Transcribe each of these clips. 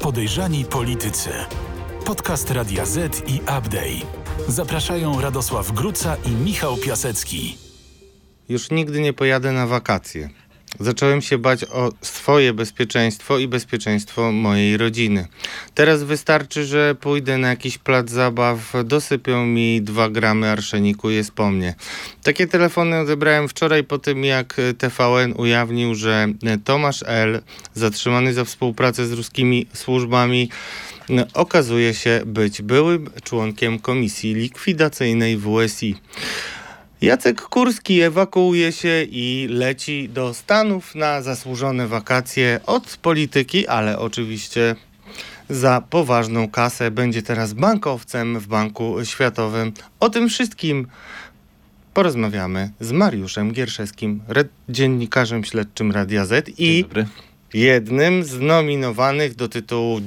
Podejrzani politycy. Podcast Radia Z i Update. Zapraszają Radosław Gruca i Michał Piasecki. Już nigdy nie pojadę na wakacje. Zacząłem się bać o swoje bezpieczeństwo i bezpieczeństwo mojej rodziny. Teraz wystarczy, że pójdę na jakiś plac zabaw, dosypią mi dwa gramy arszeniku jest po mnie. Takie telefony odebrałem wczoraj po tym, jak TVN ujawnił, że Tomasz L., zatrzymany za współpracę z ruskimi służbami, okazuje się być byłym członkiem komisji likwidacyjnej WSI. Jacek Kurski ewakuuje się i leci do Stanów na zasłużone wakacje od polityki, ale oczywiście za poważną kasę. Będzie teraz bankowcem w Banku Światowym. O tym wszystkim porozmawiamy z Mariuszem Gierszewskim, dziennikarzem śledczym Radia Z i jednym z nominowanych do tytułu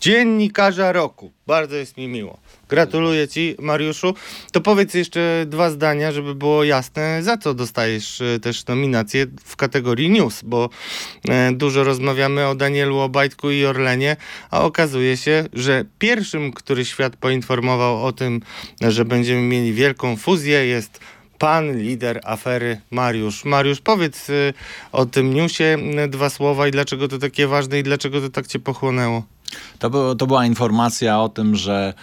Dziennikarza Roku. Bardzo jest mi miło. Gratuluję Ci, Mariuszu. To powiedz jeszcze dwa zdania, żeby było jasne, za co dostajesz e, też nominację w kategorii news, bo e, dużo rozmawiamy o Danielu Obajtku i Orlenie, a okazuje się, że pierwszym, który świat poinformował o tym, że będziemy mieli wielką fuzję, jest pan lider afery Mariusz. Mariusz, powiedz e, o tym newsie dwa słowa i dlaczego to takie ważne i dlaczego to tak cię pochłonęło. To, było, to była informacja o tym, że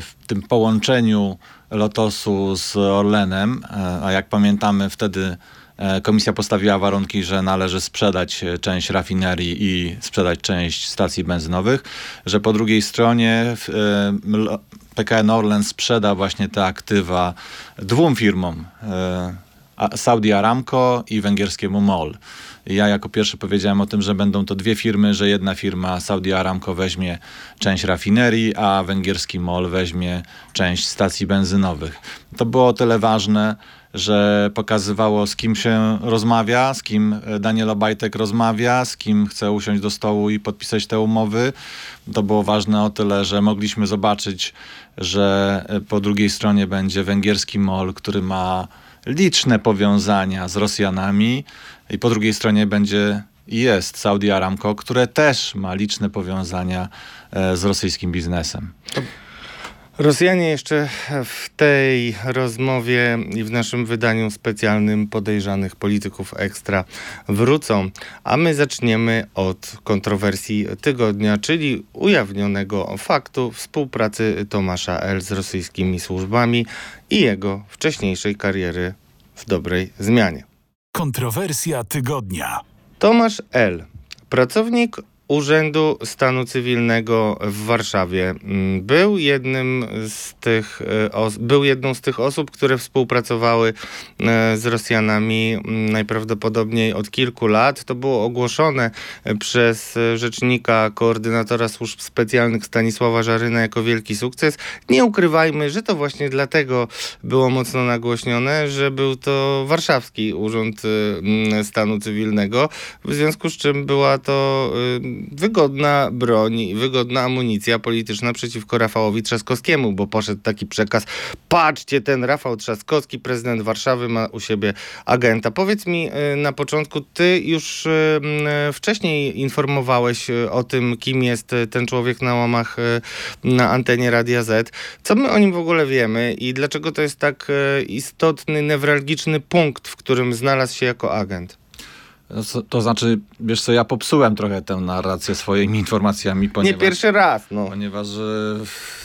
w tym połączeniu Lotosu z Orlenem, e, a jak pamiętamy wtedy e, komisja postawiła warunki, że należy sprzedać część rafinerii i sprzedać część stacji benzynowych, że po drugiej stronie PKN Orlen sprzeda właśnie te aktywa dwóm firmom, Saudi Aramco i węgierskiemu MOL. Ja jako pierwszy powiedziałem o tym, że będą to dwie firmy, że jedna firma Saudi Aramco weźmie część rafinerii, a węgierski MOL weźmie część stacji benzynowych. To było o tyle ważne, że pokazywało z kim się rozmawia, z kim Daniel Obajtek rozmawia, z kim chce usiąść do stołu i podpisać te umowy. To było ważne o tyle, że mogliśmy zobaczyć, że po drugiej stronie będzie węgierski MOL, który ma liczne powiązania z Rosjanami i po drugiej stronie będzie i jest Saudi Aramco, które też ma liczne powiązania e, z rosyjskim biznesem. Rosjanie jeszcze w tej rozmowie i w naszym wydaniu specjalnym podejrzanych polityków ekstra wrócą, a my zaczniemy od kontrowersji tygodnia, czyli ujawnionego faktu współpracy Tomasza L. z rosyjskimi służbami i jego wcześniejszej kariery w dobrej zmianie. Kontrowersja tygodnia. Tomasz L. Pracownik Urzędu Stanu Cywilnego w Warszawie. Mm, był jednym z tych, e, był jedną z tych osób, które współpracowały e, z Rosjanami mm, najprawdopodobniej od kilku lat. To było ogłoszone e, przez rzecznika koordynatora służb specjalnych Stanisława Żaryna jako wielki sukces. Nie ukrywajmy, że to właśnie dlatego było mocno nagłośnione, że był to warszawski Urząd Stanu Cywilnego, w związku z czym była to wygodna broń, wygodna amunicja polityczna przeciwko Rafałowi Trzaskowskiemu, bo poszedł taki przekaz, patrzcie, ten Rafał Trzaskowski, prezydent Warszawy ma u siebie agenta. Powiedz mi y, na początku, ty już y, y, wcześniej informowałeś o tym, kim jest ten człowiek na łamach na antenie Radia Z. Co my o nim w ogóle wiemy i dlaczego to jest tak istotny, newralgiczny punkt, w którym znalazł się jako agent? To znaczy, wiesz co, ja popsułem trochę tę narrację swoimi informacjami, ponieważ... Nie pierwszy raz, no. Ponieważ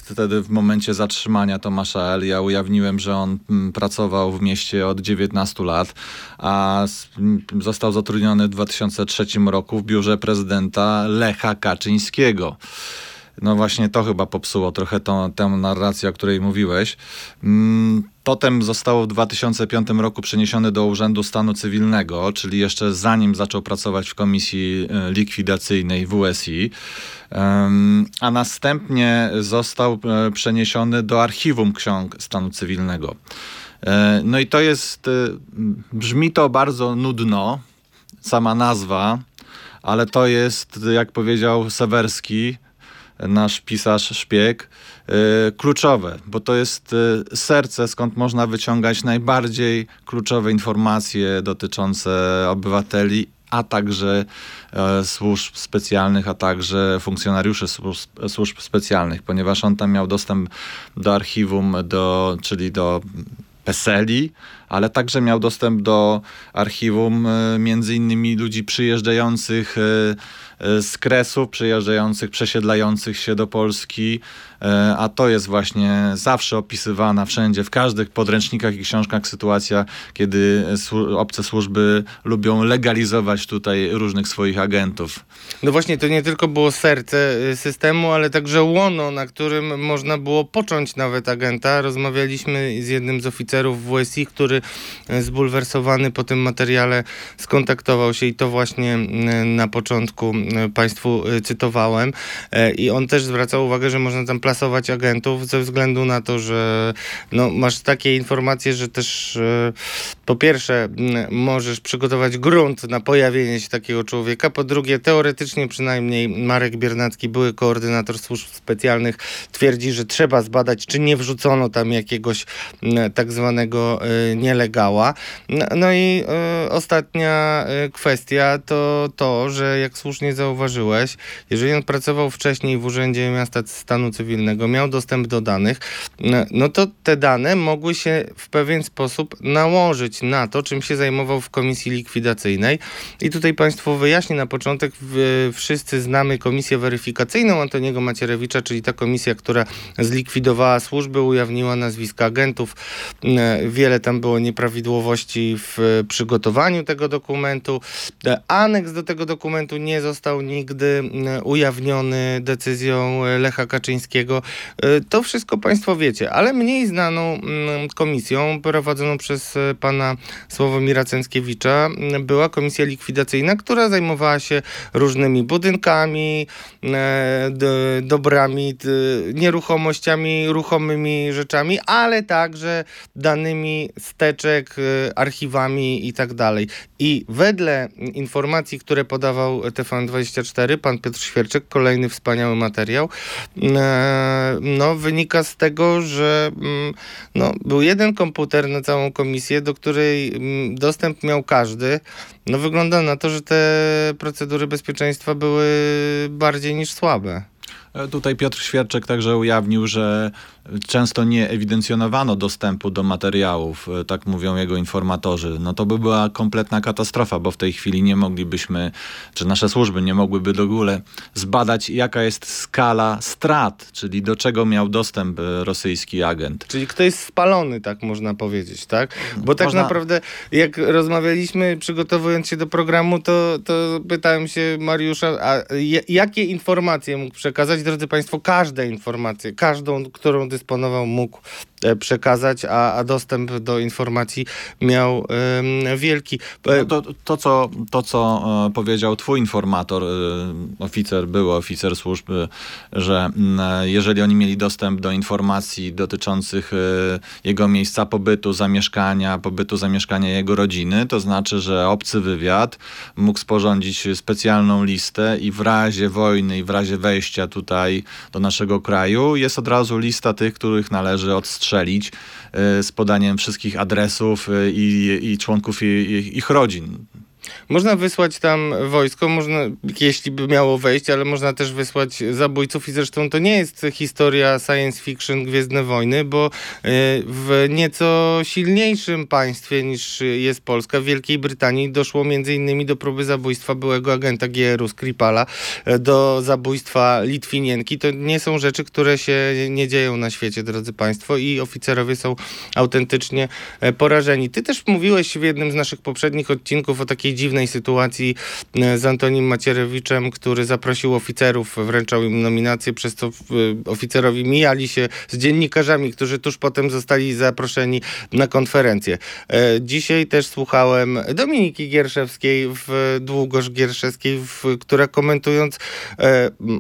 wtedy w momencie zatrzymania Tomasza L. ja ujawniłem, że on mm, pracował w mieście od 19 lat, a został zatrudniony w 2003 roku w biurze prezydenta Lecha Kaczyńskiego. No właśnie to chyba popsuło trochę tą, tę narrację, o której mówiłeś. Mm, potem zostało w 2005 roku przeniesiony do Urzędu Stanu Cywilnego, czyli jeszcze zanim zaczął pracować w komisji e, likwidacyjnej WSI, a następnie został e, przeniesiony do Archiwum Ksiąg Stanu Cywilnego. E, no i to jest, brzmi to bardzo nudno, sama nazwa, ale to jest, jak powiedział Sewerski, nasz pisarz szpieg, y, kluczowe, bo to jest y, serce, skąd można wyciągać najbardziej kluczowe informacje dotyczące obywateli, a także e, służb specjalnych, a także funkcjonariuszy służb, służb specjalnych, ponieważ on tam miał dostęp do archiwum, do, czyli do PESELi, ale także miał dostęp do archiwum e, między innymi ludzi przyjeżdżających e, e, z Kresów, przyjeżdżających, przesiedlających się do Polski, a to jest właśnie zawsze opisywana wszędzie, w każdych podręcznikach i książkach sytuacja, kiedy obce służby lubią legalizować tutaj różnych swoich agentów. No właśnie, to nie tylko było serce systemu, ale także łono, na którym można było począć nawet agenta. Rozmawialiśmy z jednym z oficerów WSI, który który zbulwersowany po tym materiale skontaktował się i to właśnie mm, na początku Państwu y, cytowałem. E, I on też zwracał uwagę, że można tam plasować agentów ze względu na to, że no, masz takie informacje, że też po pierwsze możesz przygotować grunt na pojawienie się takiego człowieka, po drugie teoretycznie przynajmniej Marek Biernacki, były koordynator służb specjalnych, twierdzi, że trzeba zbadać, czy nie wrzucono tam jakiegoś tak zwanego nielegała. No, i y, ostatnia y, kwestia to to, że jak słusznie zauważyłeś, jeżeli on pracował wcześniej w Urzędzie Miasta Stanu Cywilnego, miał dostęp do danych, no, to te dane mogły się w pewien sposób nałożyć na to, czym się zajmował w komisji likwidacyjnej. I tutaj Państwu wyjaśnię na początek, wszyscy znamy komisję weryfikacyjną Antoniego Macierewicza, czyli ta komisja, która zlikwidowała służby, ujawniła nazwiska agentów. Wiele tam było nieprawidłowości w przygotowaniu tego dokumentu. Aneks do tego dokumentu nie został nigdy e, ujawniony decyzją Lecha Kaczyńskiego. E, to wszystko Państwo wiecie, ale mniej znaną mm, komisją prowadzoną przez e, pana Sławomira Cęckiewicza była komisja likwidacyjna, która zajmowała się różnymi budynkami, dobrami, nieruchomościami, ruchomymi rzeczami, ale także danymi steczek, archiwami i tak dalej. I wedle informacji, które podawał TVN24, pan Piotr Świerczek, kolejny wspaniały materiał, e, no, wynika z tego, że mm, no, był jeden komputer na całą komisję, do której mm, dostęp miał każdy. No, wygląda na to, że te procedury bezpieczeństwa były bardziej niż słabe. E, tutaj Piotr Świerczek także ujawnił, że często nie ewidencjonowano dostępu do materiałów, e, tak mówią jego informatorzy. No to by była kompletna katastrofa, bo w tej chwili nie moglibyśmy, czy nasze służby nie mogłyby do ogóle zbadać, jaka jest skala strat, czyli do czego miał dostęp e, rosyjski agent. Czyli kto jest spalony, tak można powiedzieć, tak? Bo tak można... naprawdę, jak rozmawialiśmy, przygotowując się do programu, to, to pytałem się Mariusza, a jakie informacje mógł przekazać? Drodzy Państwo, każde informacje, każdą, którą dysponował, mógł e, przekazać, a, a dostęp do informacji miał wielki. E, no to, to, co, to, co e, powiedział twój informator, oficer, były oficer służby, że jeżeli oni mieli dostęp do informacji dotyczących jego miejsca pobytu, zamieszkania, pobytu, zamieszkania jego rodziny, to znaczy, że obcy wywiad mógł sporządzić specjalną listę i w razie wojny i w razie wejścia tutaj do naszego kraju jest od razu lista tych, których należy odstrzelić e, z podaniem wszystkich adresów e, i, i członków ich rodzin. Można wysłać tam wojsko, można, jeśli by miało wejść, ale można też wysłać zabójców i zresztą to nie jest historia science fiction Gwiezdne Wojny, bo e, w nieco silniejszym państwie niż jest Polska, w Wielkiej Brytanii doszło innymi do próby zabójstwa byłego agenta GRU Skripala, e, do zabójstwa Litwinienki. To nie są rzeczy, które się nie dzieją na świecie, drodzy Państwo i oficerowie są autentycznie e, porażeni. Ty też mówiłeś w jednym z naszych poprzednich odcinków o takiej dziwnej sytuacji e, z Antonim Macierewiczem, który zaprosił oficerów, wręczał im nominację, przez co e, oficerowi mijali się z dziennikarzami, którzy tuż potem zostali zaproszeni na konferencję. E, dzisiaj też słuchałem Dominiki Gierszewskiej, w Długoż Gierszewskiej, w, która komentując,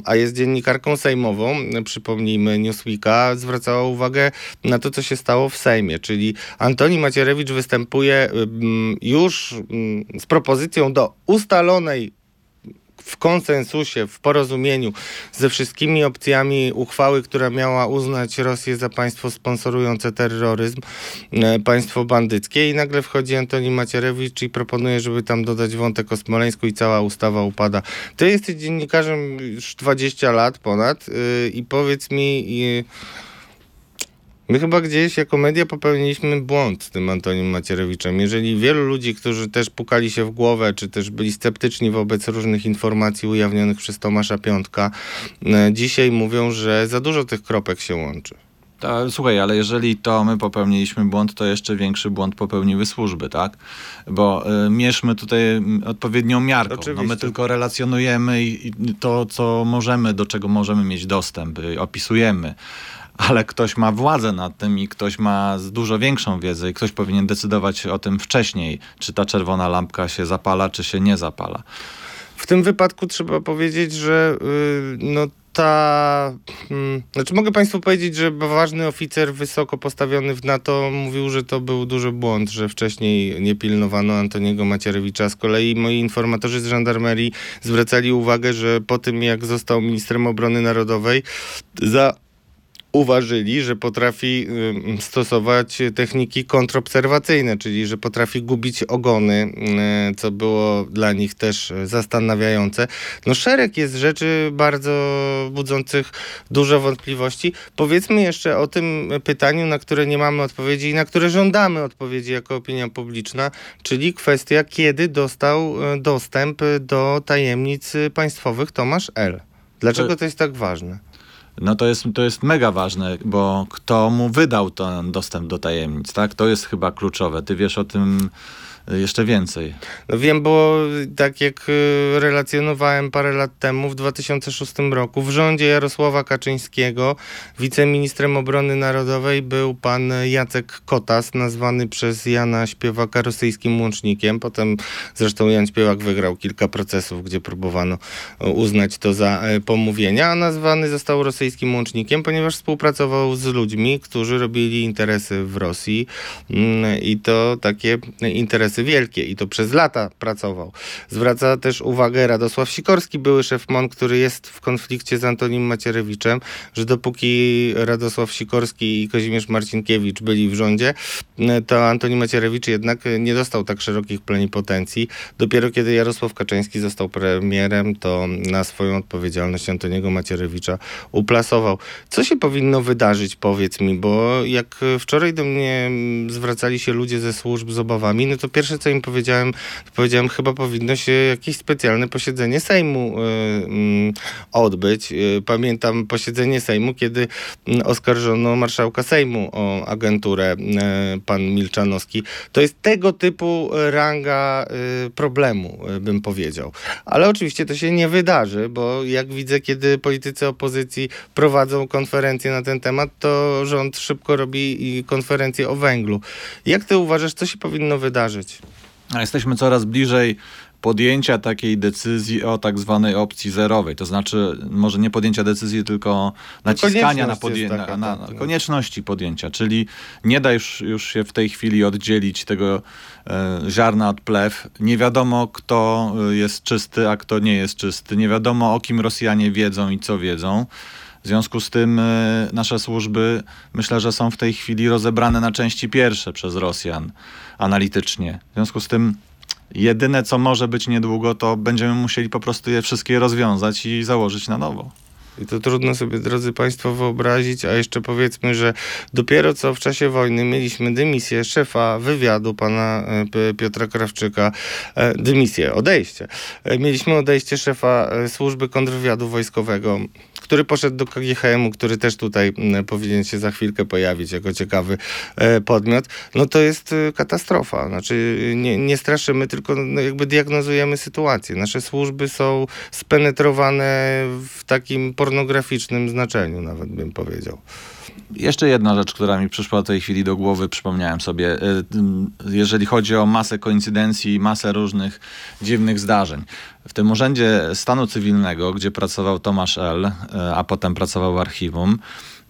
a jest dziennikarką sejmową, przypomnijmy Newsweeka, zwracała uwagę na to, co się stało w Sejmie, czyli Antoni Macierewicz występuje już z propozycją do ustalonej w konsensusie, w porozumieniu ze wszystkimi opcjami uchwały, która miała uznać Rosję za państwo sponsorujące terroryzm, e, państwo bandyckie i nagle wchodzi Antoni Macierewicz i proponuje, żeby tam dodać wątek o Smoleńsku i cała ustawa upada. Ty jesteś dziennikarzem już 20 lat ponad yy, i powiedz mi... Yy, My chyba gdzieś jako media popełniliśmy błąd z tym Antonim Macierewiczem. Jeżeli wielu ludzi, którzy też pukali się w głowę, czy też byli sceptyczni wobec różnych informacji ujawnionych przez Tomasza Piątka, e, dzisiaj mówią, że za dużo tych kropek się łączy. To, słuchaj, ale jeżeli to my popełniliśmy błąd, to jeszcze większy błąd popełniły służby, tak? Bo y, mierzmy tutaj odpowiednią miarką. No my tylko relacjonujemy i, i to, co możemy, do czego możemy mieć dostęp, y, opisujemy ale ktoś ma władzę nad tym i ktoś ma dużo większą wiedzę i ktoś powinien decydować o tym wcześniej, czy ta czerwona lampka się zapala, czy się nie zapala. W tym wypadku trzeba powiedzieć, że yy, no ta. Hmm, znaczy, mogę Państwu powiedzieć, że ważny oficer wysoko postawiony w NATO mówił, że to był duży błąd, że wcześniej nie pilnowano Antoniego Macierewicza. Z kolei moi informatorzy z żandarmerii zwracali uwagę, że po tym, jak został ministrem obrony narodowej, za uważyli, że potrafi stosować techniki kontrobserwacyjne, czyli że potrafi gubić ogony, co było dla nich też zastanawiające. No szereg jest rzeczy bardzo budzących dużo wątpliwości. Powiedzmy jeszcze o tym pytaniu, na które nie mamy odpowiedzi i na które żądamy odpowiedzi jako opinia publiczna, czyli kwestia, kiedy dostał e, dostęp do tajemnic państwowych Tomasz L. Dlaczego to jest tak ważne? No to jest, to jest mega ważne, bo kto mu wydał ten dostęp do tajemnic, tak? To jest chyba kluczowe. Ty wiesz o tym jeszcze więcej. No wiem, bo tak jak y, relacjonowałem parę lat temu, w 2006 roku, w rządzie Jarosława Kaczyńskiego wiceministrem obrony narodowej był pan Jacek Kotas, nazwany przez Jana Śpiewaka rosyjskim łącznikiem. Potem zresztą Jan Śpiewak wygrał kilka procesów, gdzie próbowano uznać to za pomówienia, a nazwany został rosyjskim łącznikiem, ponieważ współpracował z ludźmi, którzy robili interesy w Rosji mm, i to takie interesy wielkie i to przez lata pracował. Zwraca też uwagę Radosław Sikorski, były szef MON, który jest w konflikcie z Antonim Macierewiczem, że dopóki Radosław Sikorski i Kazimierz Marcinkiewicz byli w rządzie, to Antoni Macierewicz jednak nie dostał tak szerokich plenipotencji. Dopiero kiedy Jarosław Kaczyński został premierem, to na swoją odpowiedzialność Antoniego Macierewicza uplasował. Co się powinno wydarzyć, powiedz mi, bo jak wczoraj do mnie zwracali się ludzie ze służb z obawami, no to pierwsze pierwsze, co im powiedziałem, powiedziałem, chyba powinno się jakieś specjalne posiedzenie Sejmu y, y, odbyć. Y, pamiętam posiedzenie Sejmu, kiedy mm, oskarżono marszałka Sejmu o agenturę, pan Milczanowski. To jest tego typu ranga problemu, bym powiedział. Ale oczywiście to się nie wydarzy, bo jak widzę, kiedy politycy opozycji prowadzą konferencje na ten temat, to rząd szybko robi konferencję o węglu. Jak ty uważasz, co się powinno wydarzyć? A jesteśmy coraz bliżej podjęcia takiej decyzji o tak zwanej opcji zerowej. To znaczy, może nie podjęcia decyzji, tylko naciskania na, podję- taka, na, na tak, no. konieczności podjęcia. Czyli nie da już, już się w tej chwili oddzielić tego e, ziarna od plew. Nie wiadomo, kto e, jest czysty, a kto nie jest czysty. Nie wiadomo, o kim Rosjanie wiedzą i co wiedzą. W związku z tym e, nasze służby myślę, że są w tej chwili rozebrane na części pierwsze przez Rosjan analitycznie. W związku z tym jedyne, co może być niedługo, to będziemy musieli po prostu je wszystkie rozwiązać i założyć na nowo. I to trudno sobie, drodzy Państwo, wyobrazić, a jeszcze powiedzmy, że dopiero co w czasie wojny mieliśmy dymisję szefa wywiadu, pana e, Piotra Krawczyka, e, dymisję, odejście. Mieliśmy odejście szefa służby kontrwywiadu wojskowego który poszedł do KGHM-u, który też tutaj mm, powinien się za chwilkę pojawić jako ciekawy e, podmiot, no to jest e, katastrofa. Znaczy nie, nie straszymy, tylko no, jakby diagnozujemy sytuację. Nasze służby są spenetrowane w takim pornograficznym znaczeniu, nawet bym powiedział. Jeszcze jedna rzecz, która mi przyszła w tej chwili do głowy, przypomniałem sobie. E, jeżeli chodzi o masę koincydencji, masę różnych dziwnych zdarzeń. W tym urzędzie stanu cywilnego, gdzie pracował Tomasz L., e, a potem pracował w archiwum,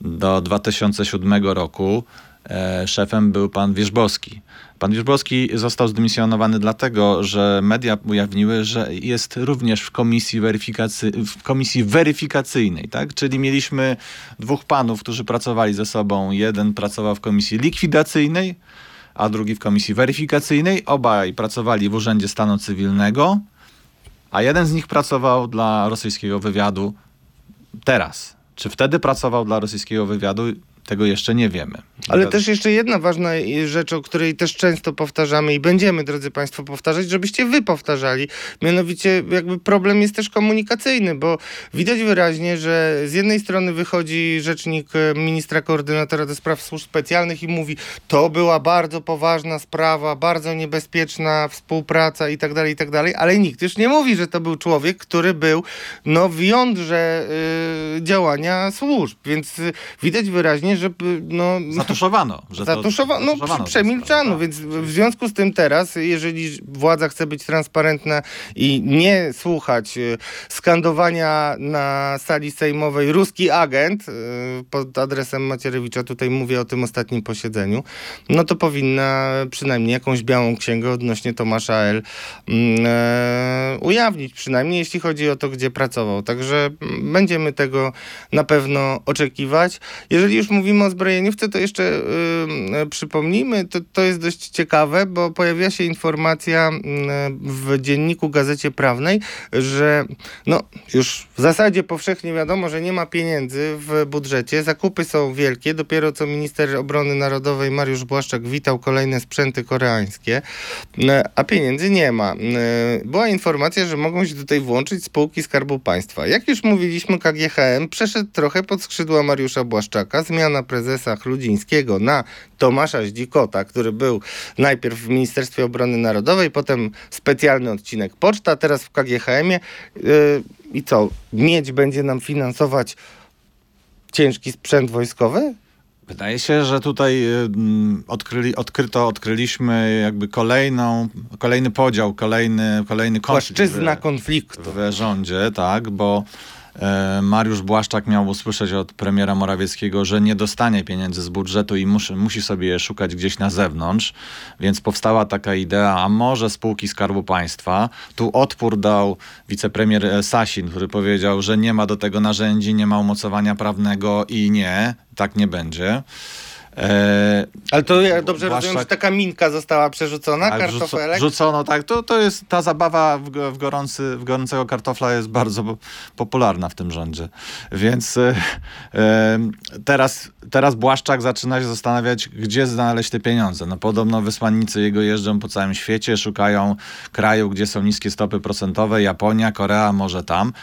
do 2007 roku e, szefem był pan Wierzbowski. Pan Wierzbowski został zdymisjonowany dlatego, że media ujawniły, że jest również w komisji, weryfikacy, w komisji weryfikacyjnej, tak? Czyli mieliśmy dwóch panów, którzy pracowali ze sobą. Jeden pracował w komisji likwidacyjnej, a drugi w komisji weryfikacyjnej. Obaj pracowali w Urzędzie Stanu Cywilnego, a jeden z nich pracował dla rosyjskiego wywiadu teraz. Czy wtedy pracował dla rosyjskiego wywiadu? Tego jeszcze nie wiemy. Ale też jeszcze jedna ważna rzecz, o której też często powtarzamy i będziemy, drodzy Państwo, powtarzać, żebyście wy powtarzali. Mianowicie jakby problem jest też komunikacyjny, bo widać wyraźnie, że z jednej strony wychodzi rzecznik e, ministra koordynatora do spraw służb specjalnych i mówi, to była bardzo poważna sprawa, bardzo niebezpieczna współpraca i tak dalej, i tak dalej, ale nikt już nie mówi, że to był człowiek, który był no, w jądrze y, działania służb, więc y, widać wyraźnie, że y, no, Zatuszowano. Że to- Zatuszowano, no, zatuszowano tę przemilczano, sprawę, więc tak. w związku z tym teraz, jeżeli władza chce być transparentna i nie słuchać y, skandowania na sali sejmowej ruski agent y, pod adresem Macierewicza, tutaj mówię o tym ostatnim posiedzeniu, no to powinna przynajmniej jakąś białą księgę odnośnie Tomasza L. mm, e, ujawnić, przynajmniej jeśli chodzi o to, gdzie pracował. Także mm, będziemy tego na pewno oczekiwać. Jeżeli już mówimy o zbrojeniówce, to jeszcze y, y, przypomnijmy, to, to jest dość ciekawe, bo pojawiła się informacja y, w dzienniku Gazecie Prawnej, że no, już w zasadzie powszechnie wiadomo, że nie ma pieniędzy w budżecie. Zakupy są wielkie. Dopiero co minister obrony narodowej Mariusz Błaszczak witał kolejne sprzęty koreańskie, y, a pieniędzy nie ma. Y, Była informacja, że mogą się tutaj włączyć spółki Skarbu Państwa. Jak już mówiliśmy, KGHM przeszedł trochę pod skrzydła Mariusza Błaszczaka. Zmiana prezesa Chludzińskiego na Tomasza Zdzikota, który był najpierw w Ministerstwie Obrony Narodowej, potem specjalny odcinek Poczta, teraz w KGHM-ie. Yy, I co, miedź będzie nam finansować ciężki sprzęt wojskowy? Wydaje się, że tutaj y, mm, odkryli, odkryto, odkryliśmy jakby kolejną, kolejny podział, kolejny, kolejny konflikt. Płaszczyzna w- konfliktu. w rządzie, tak, bo Mariusz Błaszczak miał usłyszeć od premiera Morawieckiego, że nie dostanie pieniędzy z budżetu i musi, musi sobie je szukać gdzieś na zewnątrz, więc powstała taka idea, a może spółki Skarbu Państwa. Tu odpór dał wicepremier e, Sasin, który powiedział, że nie ma do tego narzędzi, nie ma umocowania prawnego i nie, tak nie będzie. E, Ale to ja dobrze Błaszczak- rozumiem, że taka minka została przerzucona, tak, kartofelek? rzuco- Rzucono, tak. To, to jest ta zabawa w, w, gorący, w gorącego kartofla jest bardzo po- popularna w tym rządzie. Więc e, teraz, teraz Błaszczak zaczyna się zastanawiać, gdzie znaleźć te pieniądze. No podobno wysłannicy jego jeżdżą po całym świecie, szukają kraju, gdzie są niskie stopy procentowe, Japonia, Korea, może tam,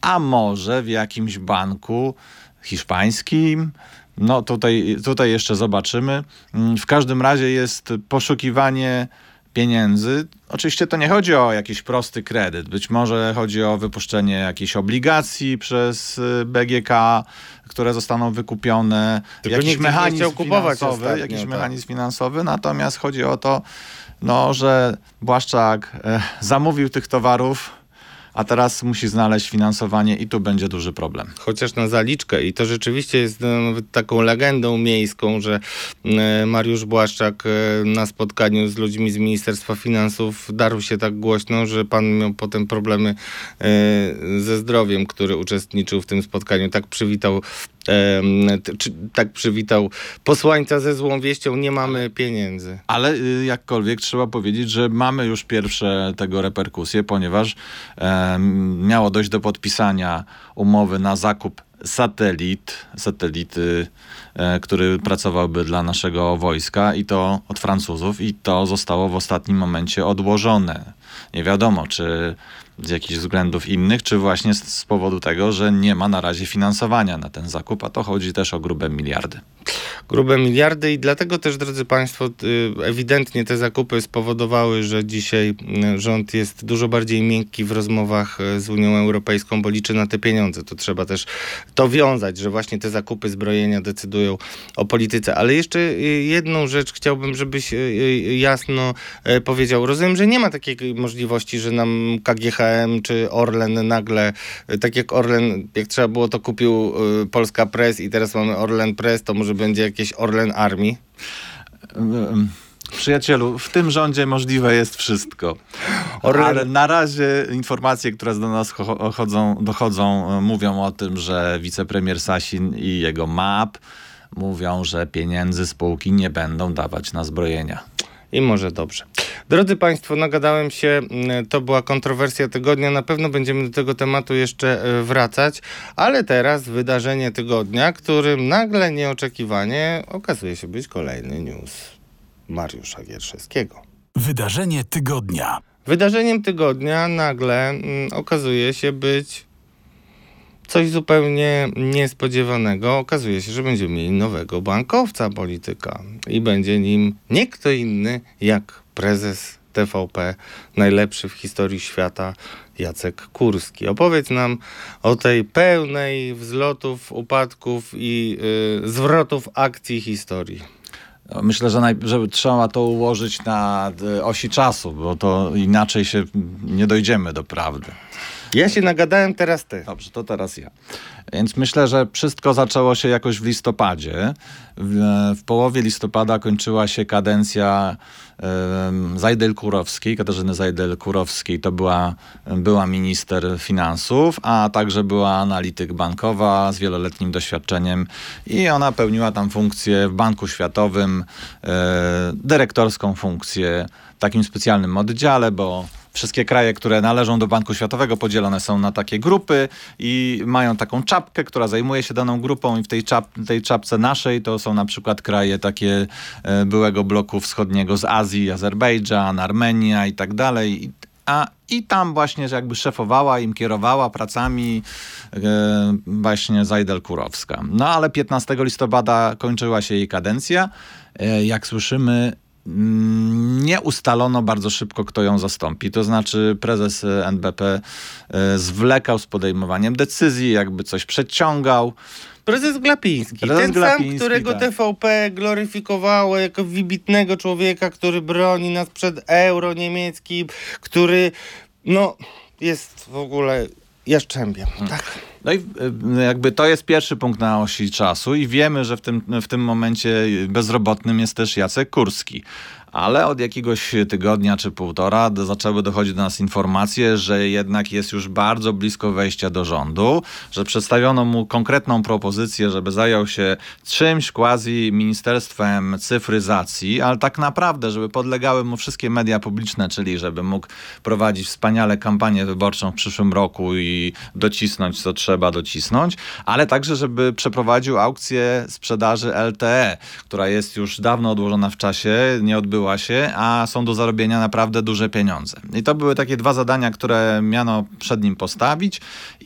a może w jakimś banku hiszpańskim. No tutaj, tutaj jeszcze zobaczymy. Mm, W każdym razie jest poszukiwanie pieniędzy. Oczywiście to nie chodzi o jakiś prosty kredyt. Być może chodzi o wypuszczenie jakichś obligacji przez y, BGK, które zostaną wykupione. Tylko jakiś mechanizm finansowy, ostatnio, jakiś tak. mechanizm finansowy. Natomiast chodzi o to, no, że Błaszczak e, zamówił tych towarów, a teraz musi znaleźć finansowanie i tu będzie duży problem. chociaż na zaliczkę. I to rzeczywiście jest no, taką legendą miejską, że e, Mariusz Błaszczak e, na spotkaniu z ludźmi z Ministerstwa Finansów darł się tak głośno, że pan miał potem problemy e, ze zdrowiem, który uczestniczył w tym spotkaniu. Tak przywitał czy, tak przywitał posłańca ze złą wieścią, nie mamy pieniędzy. Ale y, jakkolwiek trzeba powiedzieć, że mamy już pierwsze tego reperkusje, ponieważ em, miało dojść do podpisania umowy na zakup satelit, satelity, e, który pracowałby dla naszego wojska i to od Francuzów i to zostało w ostatnim momencie odłożone. Nie wiadomo, czy z jakichś względów innych, czy właśnie z, z powodu tego, że nie ma na razie finansowania na ten zakup, a to chodzi też o grube miliardy. Grube miliardy i dlatego też, drodzy Państwo, y, ewidentnie te zakupy spowodowały, że dzisiaj y, rząd jest dużo bardziej miękki w rozmowach y, z Unią Europejską, bo liczy na te pieniądze. To trzeba też to wiązać, że właśnie te zakupy zbrojenia decydują o polityce. Ale jeszcze jedną rzecz chciałbym, żebyś jasno powiedział. Rozumiem, że nie ma takiej możliwości, że nam KGHM czy Orlen nagle, tak jak Orlen, jak trzeba było, to kupił Polska Press i teraz mamy Orlen Press, to może będzie jakieś Orlen Army? Przyjacielu, w tym rządzie możliwe jest wszystko. Ale na razie informacje, które do nas chodzą, dochodzą, mówią o tym, że wicepremier Sasin i jego MAP mówią, że pieniędzy spółki nie będą dawać na zbrojenia. I może dobrze. Drodzy Państwo, nagadałem się, to była kontrowersja tygodnia. Na pewno będziemy do tego tematu jeszcze e, wracać, ale teraz wydarzenie tygodnia, którym nagle nieoczekiwanie okazuje się być kolejny news Mariusza Wierszewskiego. Wydarzenie tygodnia. Wydarzeniem tygodnia nagle mm, okazuje się być coś zupełnie niespodziewanego. Okazuje się, że będziemy mieli nowego bankowca polityka i będzie nim nie kto inny jak prezes TVP, najlepszy w historii świata Jacek Kurski. Opowiedz nam o tej pełnej wzlotów, upadków i yy, zwrotów akcji historii. Myślę, że, naj, że trzeba to ułożyć na e, osi czasu, bo to inaczej się nie dojdziemy do prawdy. Ja się nagadałem, teraz ty. Dobrze, to teraz ja. Więc myślę, że wszystko zaczęło się jakoś w listopadzie. W, w połowie listopada kończyła się kadencja Zajdel-Kurowskiej, Katarzyny Zajdel-Kurowskiej. To była, była minister finansów, a także była analityk bankowa z wieloletnim doświadczeniem i ona pełniła tam funkcję w Banku Światowym, e, dyrektorską funkcję w takim specjalnym oddziale, bo Wszystkie kraje, które należą do Banku Światowego, podzielone są na takie grupy i mają taką czapkę, która zajmuje się daną grupą i w tej, czap, tej czapce naszej to są na przykład kraje takie e, byłego bloku wschodniego z Azji, Azerbejdżan, Armenia i tak dalej. A, I tam właśnie jakby szefowała, im kierowała pracami e, właśnie Zajdel Kurowska. No ale 15 listopada kończyła się jej kadencja. E, jak słyszymy, Mm, nie ustalono bardzo szybko, kto ją zastąpi. To znaczy prezes NBP zwlekał z podejmowaniem decyzji, jakby coś przeciągał. Prezes Glapiński, Prezes ten Glapiński, sam, którego tak. TVP gloryfikowało jako wybitnego człowieka, który broni nas przed euro niemieckim, który no jest w ogóle jaszczębiem. Hmm. Tak. No i e, jakby to jest pierwszy punkt na osi czasu i wiemy, że w tym, w tym momencie bezrobotnym jest też Jacek Kurski ale od jakiegoś tygodnia czy półtora zaczęły dochodzić do nas informacje, że jednak jest już bardzo blisko wejścia do rządu, że przedstawiono mu konkretną propozycję, żeby zajął się czymś quasi ministerstwem cyfryzacji, ale tak naprawdę, żeby podlegały mu wszystkie media publiczne, czyli żeby mógł prowadzić wspaniale kampanię wyborczą w przyszłym roku i docisnąć, co trzeba docisnąć, ale także, żeby przeprowadził aukcję sprzedaży LTE, która jest już dawno odłożona w czasie, nie odbyła się, a są do zarobienia naprawdę duże pieniądze. I to były takie dwa zadania, które miano przed nim postawić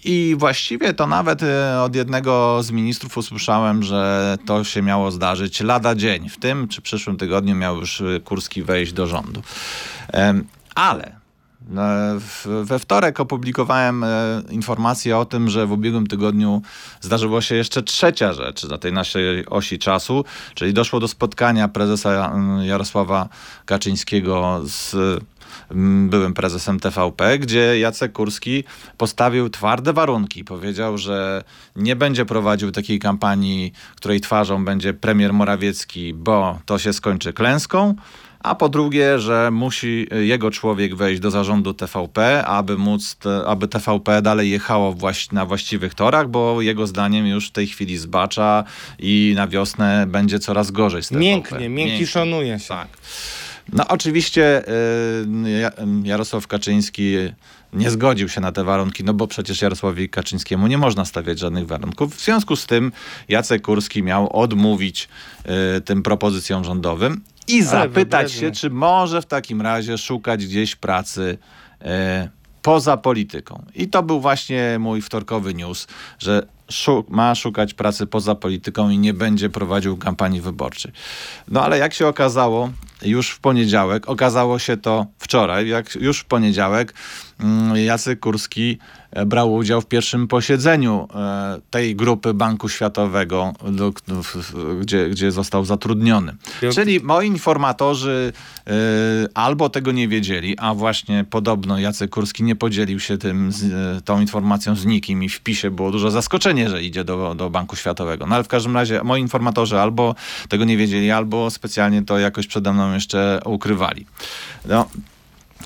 i właściwie to nawet e, od jednego z ministrów usłyszałem, że to się miało zdarzyć lada dzień. W tym czy przyszłym tygodniu miał już e, Kurski wejść do rządu. Ale we wtorek opublikowałem e, informację o tym, że w ubiegłym tygodniu zdarzyło się jeszcze trzecia rzecz na tej naszej osi czasu, czyli doszło do spotkania prezesa mm, Jarosława Kaczyńskiego z byłym prezesem TVP, gdzie Jacek Kurski postawił twarde warunki. Powiedział, że nie będzie prowadził takiej kampanii, której twarzą będzie premier Morawiecki, bo to się skończy klęską a po drugie, że musi jego człowiek wejść do zarządu TVP, aby móc, aby TVP dalej jechało na właściwych torach, bo jego zdaniem już w tej chwili zbacza i na wiosnę będzie coraz gorzej z TVP. Mięknie, miękki szanuje się. Tak. No oczywiście y, Jarosław Kaczyński nie zgodził się na te warunki, no bo przecież Jarosławowi Kaczyńskiemu nie można stawiać żadnych warunków. W związku z tym Jacek Kurski miał odmówić y, tym propozycjom rządowym i zapytać się, czy może w takim razie szukać gdzieś pracy e, poza polityką. I to był właśnie mój wtorkowy news, że ma szukać pracy poza polityką i nie będzie prowadził kampanii wyborczej. No ale jak się okazało, już w poniedziałek, okazało się to wczoraj, jak już w poniedziałek Jacek Kurski e, brał udział w pierwszym posiedzeniu e, tej grupy Banku Światowego, gdzie, gdzie został zatrudniony. Czyli moi informatorzy e, albo tego nie wiedzieli, a właśnie podobno Jacek Kurski nie podzielił się tym, tą informacją z nikim i w PiSie było dużo zaskoczenie, że idzie do, do Banku Światowego. No ale w każdym razie moi informatorzy albo tego nie wiedzieli, albo specjalnie to jakoś przede mną jeszcze ukrywali. No,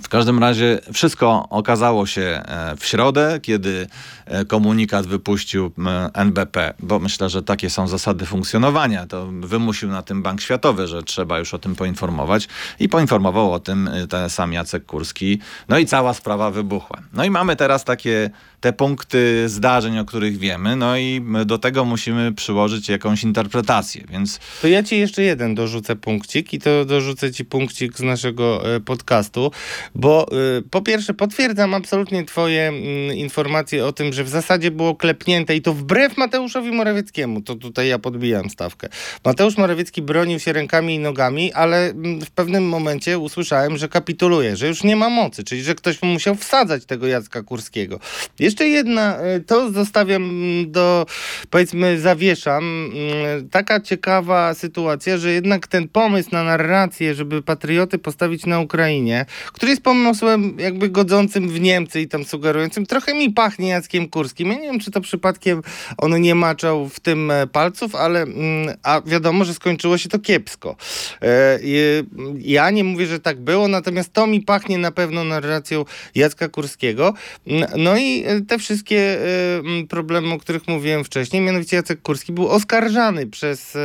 w każdym razie wszystko okazało się e, w środę, kiedy e, komunikat wypuścił NBP, bo myślę, że takie są zasady funkcjonowania. To wymusił na tym Bank Światowy, że trzeba już o tym poinformować i poinformował o tym e, ten sam Jacek Kurski. No i cała sprawa wybuchła. No i mamy teraz takie te punkty zdarzeń, o których wiemy, no i do tego musimy przyłożyć jakąś interpretację, więc... To ja ci jeszcze jeden dorzucę punkcik i to dorzucę ci punkcik z naszego podcastu, bo y, po pierwsze potwierdzam absolutnie twoje y, informacje o tym, że w zasadzie było klepnięte i to wbrew Mateuszowi Morawieckiemu, to tutaj ja podbijam stawkę. Mateusz Morawiecki bronił się rękami i nogami, ale y, w pewnym momencie usłyszałem, że kapituluje, że już nie ma mocy, czyli że ktoś mu musiał wsadzać tego Jacka Kurskiego. Jeszcze jedna, y, to zostawiam mm, do, powiedzmy, zawieszam. Taka ciekawa sytuacja, że jednak ten pomysł na narrację, żeby patrioty postawić na Ukrainie, który jest pomysłem jakby godzącym w Niemcy i tam sugerującym, trochę mi pachnie Jackiem Kurskim. Ja nie wiem, czy to przypadkiem on nie maczał w tym e, palców, ale mm, a wiadomo, że skończyło się to kiepsko. E, ja nie mówię, że tak było, natomiast to mi pachnie na pewno narracją Jacka Kurskiego. No i e, te wszystkie problemy, o których mówiłem wcześniej, mianowicie Jacek Kurski był oskarżany przez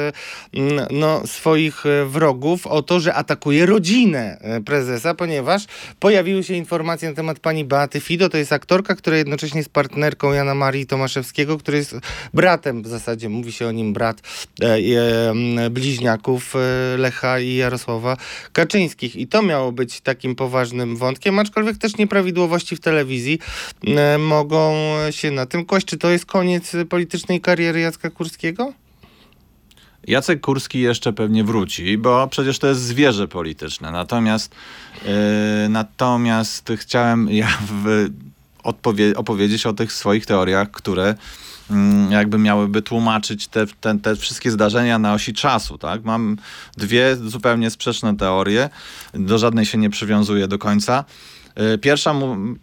no, swoich wrogów o to, że atakuje rodzinę prezesa, ponieważ pojawiły się informacje na temat pani Beaty Fido. To jest aktorka, która jednocześnie jest partnerką Jana Marii Tomaszewskiego, który jest bratem w zasadzie, mówi się o nim brat e, e, bliźniaków e, Lecha i Jarosława Kaczyńskich. I to miało być takim poważnym wątkiem, aczkolwiek też nieprawidłowości w telewizji mogą się na tym kłaść. Czy to jest koniec politycznej kariery Jacka Kurskiego? Jacek Kurski jeszcze pewnie wróci, bo przecież to jest zwierzę polityczne. Natomiast, yy, natomiast chciałem ja w, odpowie- opowiedzieć o tych swoich teoriach, które mm, jakby miałyby tłumaczyć te, te, te, wszystkie zdarzenia na osi czasu. Tak? Mam dwie zupełnie sprzeczne teorie, do żadnej się nie przywiązuję do końca. Y, pierwsza,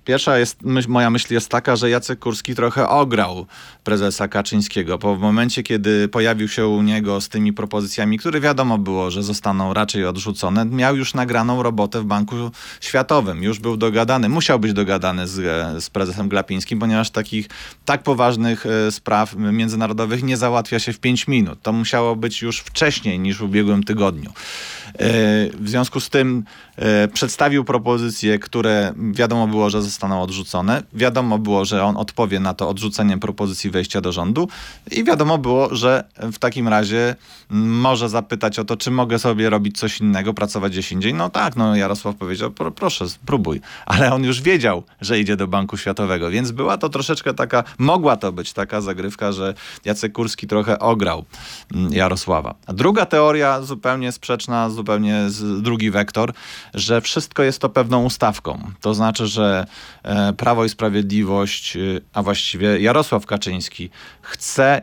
pierwsza jest, moja myśl jest taka, że Jacek Kurski trochę ograł prezesa Kaczyńskiego, bo w momencie, kiedy pojawił się u niego z tymi propozycjami, które wiadomo było, że zostaną raczej odrzucone, miał już nagraną robotę w Banku Światowym. Już był dogadany, musiał być dogadany z, z prezesem Glapińskim, ponieważ takich tak poważnych e, spraw międzynarodowych nie załatwia się w 5 minut. To musiało być już wcześniej niż w ubiegłym tygodniu. E, w związku z tym e, przedstawił propozycje, które wiadomo było, że zostaną odrzucone. Wiadomo było, że on odpowie na to odrzucenie propozycji wejścia do rządu i wiadomo było, że w takim razie może zapytać o to, czy mogę sobie robić coś innego, pracować gdzieś indziej. No tak, no Jarosław powiedział, proszę, spróbuj. Ale on już wiedział, że idzie do Banku Światowego, więc była to troszeczkę taka, mogła to być taka zagrywka, że Jacek Kurski trochę ograł mm, Jarosława. A druga teoria, zupełnie sprzeczna, zupełnie drugi wektor, że wszystko jest to pewną ustawką. To znaczy, że e, Prawo i Sprawiedliwość, e, a właściwie Jarosław Kaczyński chce